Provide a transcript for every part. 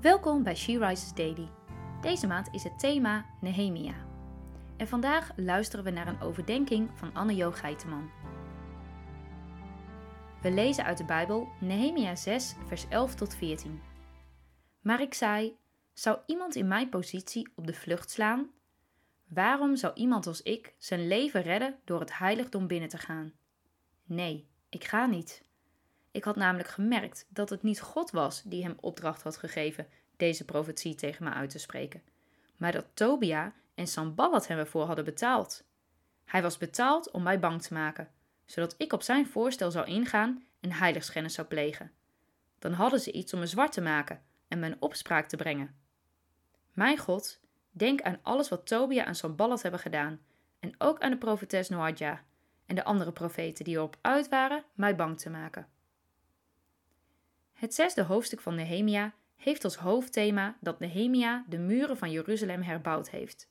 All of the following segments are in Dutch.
Welkom bij She Rises Daily. Deze maand is het thema Nehemia. En vandaag luisteren we naar een overdenking van Anne-Jo Geiteman. We lezen uit de Bijbel Nehemia 6, vers 11 tot 14. Maar ik zei: Zou iemand in mijn positie op de vlucht slaan? Waarom zou iemand als ik zijn leven redden door het heiligdom binnen te gaan? Nee, ik ga niet. Ik had namelijk gemerkt dat het niet God was die hem opdracht had gegeven deze profetie tegen me uit te spreken, maar dat Tobia en Samballat hem ervoor hadden betaald. Hij was betaald om mij bang te maken, zodat ik op zijn voorstel zou ingaan en heiligschennis zou plegen. Dan hadden ze iets om me zwart te maken en mijn opspraak te brengen. Mijn God, denk aan alles wat Tobia en Samballat hebben gedaan, en ook aan de profetes Noadja en de andere profeten die erop uit waren mij bang te maken. Het zesde hoofdstuk van Nehemia heeft als hoofdthema dat Nehemia de muren van Jeruzalem herbouwd heeft,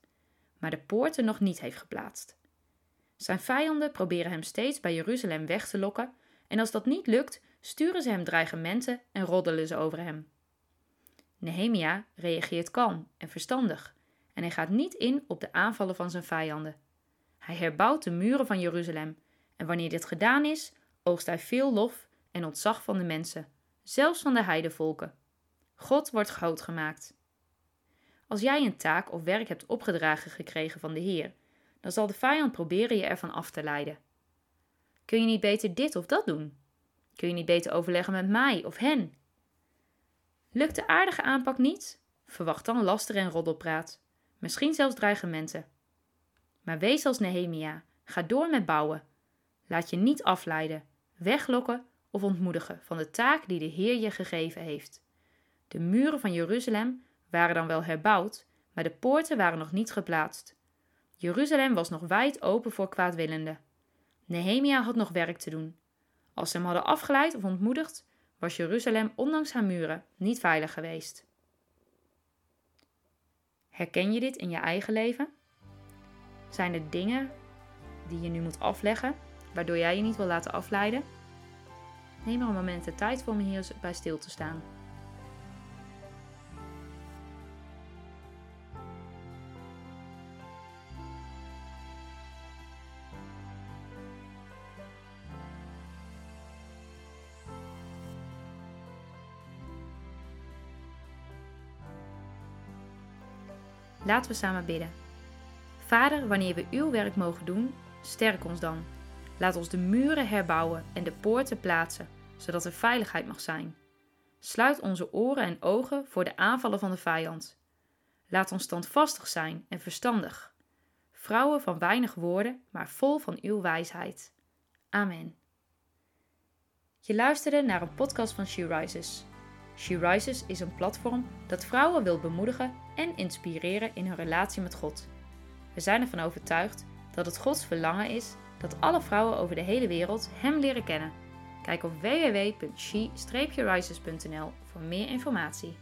maar de poorten nog niet heeft geplaatst. Zijn vijanden proberen hem steeds bij Jeruzalem weg te lokken en als dat niet lukt, sturen ze hem dreigementen en roddelen ze over hem. Nehemia reageert kalm en verstandig en hij gaat niet in op de aanvallen van zijn vijanden. Hij herbouwt de muren van Jeruzalem en wanneer dit gedaan is, oogst hij veel lof en ontzag van de mensen zelfs van de heidevolken. God wordt groot gemaakt. Als jij een taak of werk hebt opgedragen gekregen van de Heer, dan zal de vijand proberen je ervan af te leiden. Kun je niet beter dit of dat doen? Kun je niet beter overleggen met mij of hen? Lukt de aardige aanpak niet? Verwacht dan laster en roddelpraat, misschien zelfs dreigementen. Maar wees als Nehemia, ga door met bouwen. Laat je niet afleiden, weglokken of ontmoedigen van de taak die de Heer je gegeven heeft. De muren van Jeruzalem waren dan wel herbouwd, maar de poorten waren nog niet geplaatst. Jeruzalem was nog wijd open voor kwaadwillenden. Nehemia had nog werk te doen. Als ze hem hadden afgeleid of ontmoedigd, was Jeruzalem ondanks haar muren niet veilig geweest. Herken je dit in je eigen leven? Zijn er dingen die je nu moet afleggen, waardoor jij je niet wil laten afleiden? Neem er een moment de tijd voor om hier bij stil te staan. Laten we samen bidden. Vader, wanneer we uw werk mogen doen, sterk ons dan. Laat ons de muren herbouwen en de poorten plaatsen zodat er veiligheid mag zijn. Sluit onze oren en ogen voor de aanvallen van de vijand. Laat ons standvastig zijn en verstandig. Vrouwen van weinig woorden, maar vol van uw wijsheid. Amen. Je luisterde naar een podcast van She Rises. She Rises is een platform dat vrouwen wil bemoedigen en inspireren in hun relatie met God. We zijn ervan overtuigd dat het Gods verlangen is dat alle vrouwen over de hele wereld Hem leren kennen Kijk op www.she-rises.nl voor meer informatie.